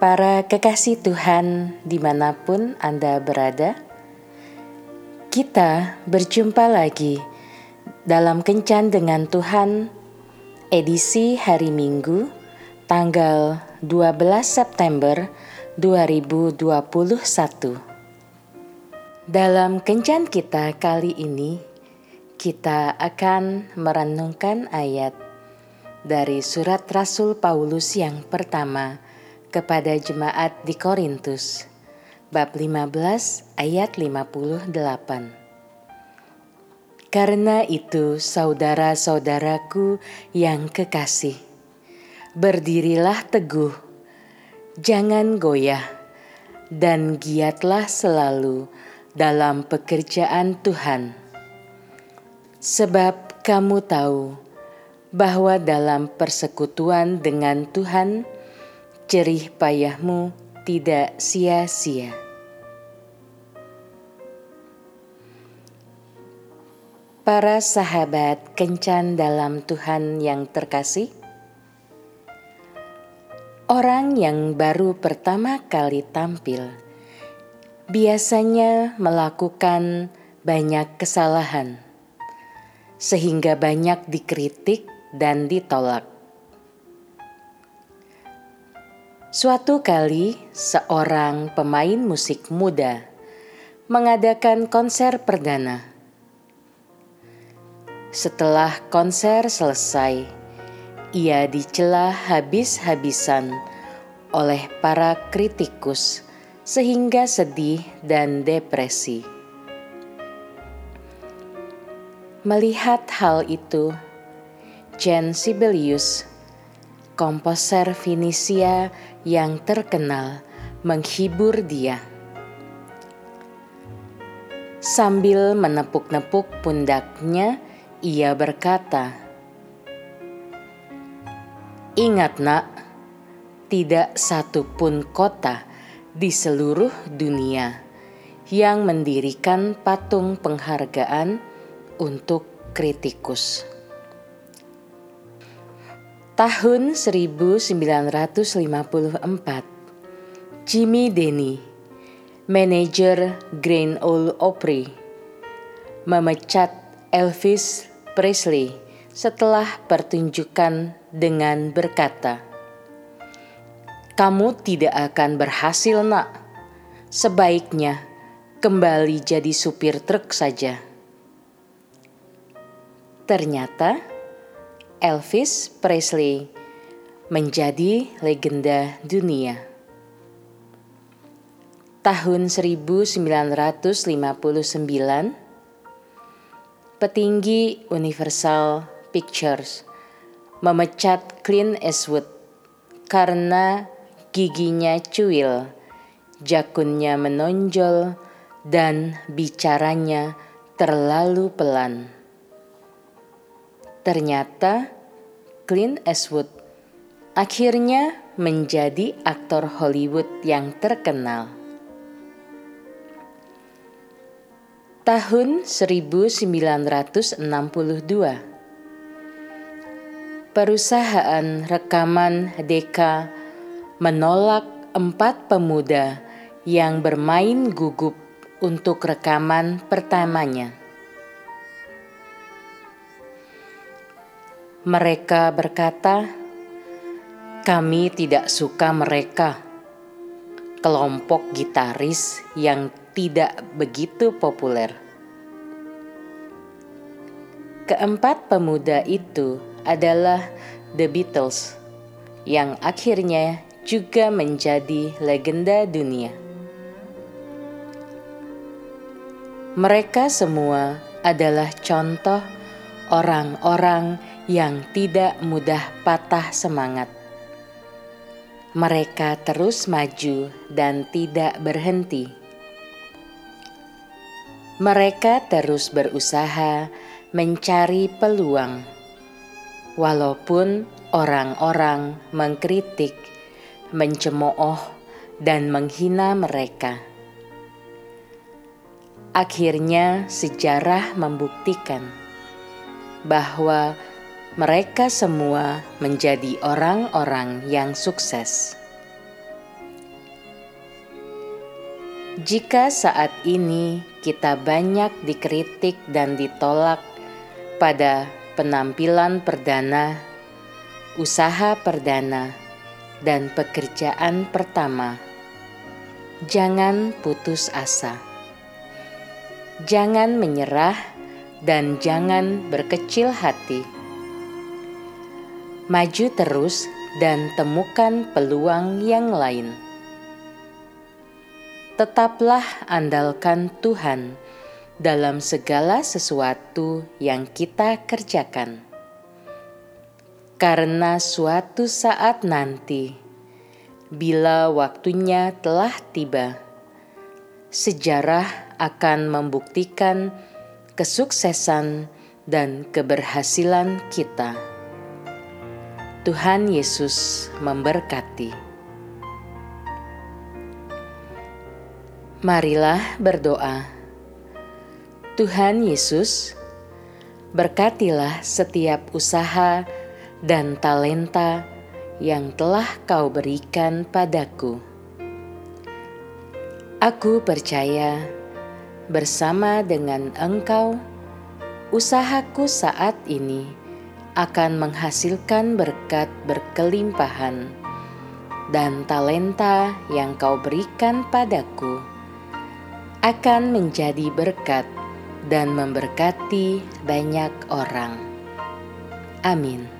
Para kekasih Tuhan, di mana pun Anda berada, kita berjumpa lagi dalam Kencan dengan Tuhan, edisi hari Minggu, tanggal 12 September 2021. Dalam Kencan kita kali ini, kita akan merenungkan ayat dari surat Rasul Paulus yang pertama kepada jemaat di Korintus. Bab 15 ayat 58 Karena itu saudara-saudaraku yang kekasih berdirilah teguh jangan goyah dan giatlah selalu dalam pekerjaan Tuhan. Sebab kamu tahu bahwa dalam persekutuan dengan Tuhan jerih payahmu tidak sia-sia. Para sahabat kencan dalam Tuhan yang terkasih, orang yang baru pertama kali tampil biasanya melakukan banyak kesalahan, sehingga banyak dikritik dan ditolak. Suatu kali, seorang pemain musik muda mengadakan konser perdana. Setelah konser selesai, ia dicela habis-habisan oleh para kritikus, sehingga sedih dan depresi. Melihat hal itu, Jan Sibelius komposer Finisia yang terkenal menghibur dia. Sambil menepuk-nepuk pundaknya, ia berkata, "Ingat, Nak, tidak satu pun kota di seluruh dunia yang mendirikan patung penghargaan untuk kritikus." Tahun 1954, Jimmy Denny, manajer Grand Ole Opry, memecat Elvis Presley setelah pertunjukan dengan berkata, "Kamu tidak akan berhasil, Nak. Sebaiknya kembali jadi supir truk saja." Ternyata Elvis Presley menjadi legenda dunia. Tahun 1959, petinggi Universal Pictures memecat Clint Eastwood karena giginya cuil, jakunnya menonjol, dan bicaranya terlalu pelan. Ternyata Clint Eastwood akhirnya menjadi aktor Hollywood yang terkenal. Tahun 1962 Perusahaan rekaman Deka menolak empat pemuda yang bermain gugup untuk rekaman pertamanya. Mereka berkata, "Kami tidak suka mereka." Kelompok gitaris yang tidak begitu populer. Keempat pemuda itu adalah The Beatles, yang akhirnya juga menjadi legenda dunia. Mereka semua adalah contoh orang-orang yang tidak mudah patah semangat. Mereka terus maju dan tidak berhenti. Mereka terus berusaha mencari peluang, walaupun orang-orang mengkritik, mencemooh, dan menghina mereka. Akhirnya, sejarah membuktikan bahwa mereka semua menjadi orang-orang yang sukses. Jika saat ini kita banyak dikritik dan ditolak pada penampilan perdana, usaha perdana, dan pekerjaan pertama, jangan putus asa. Jangan menyerah dan jangan berkecil hati. Maju terus dan temukan peluang yang lain tetaplah andalkan Tuhan dalam segala sesuatu yang kita kerjakan. Karena suatu saat nanti, bila waktunya telah tiba, sejarah akan membuktikan kesuksesan dan keberhasilan kita. Tuhan Yesus memberkati. Marilah berdoa. Tuhan Yesus, berkatilah setiap usaha dan talenta yang telah Kau berikan padaku. Aku percaya bersama dengan Engkau, usahaku saat ini akan menghasilkan berkat berkelimpahan dan talenta yang Kau berikan padaku akan menjadi berkat dan memberkati banyak orang. Amin.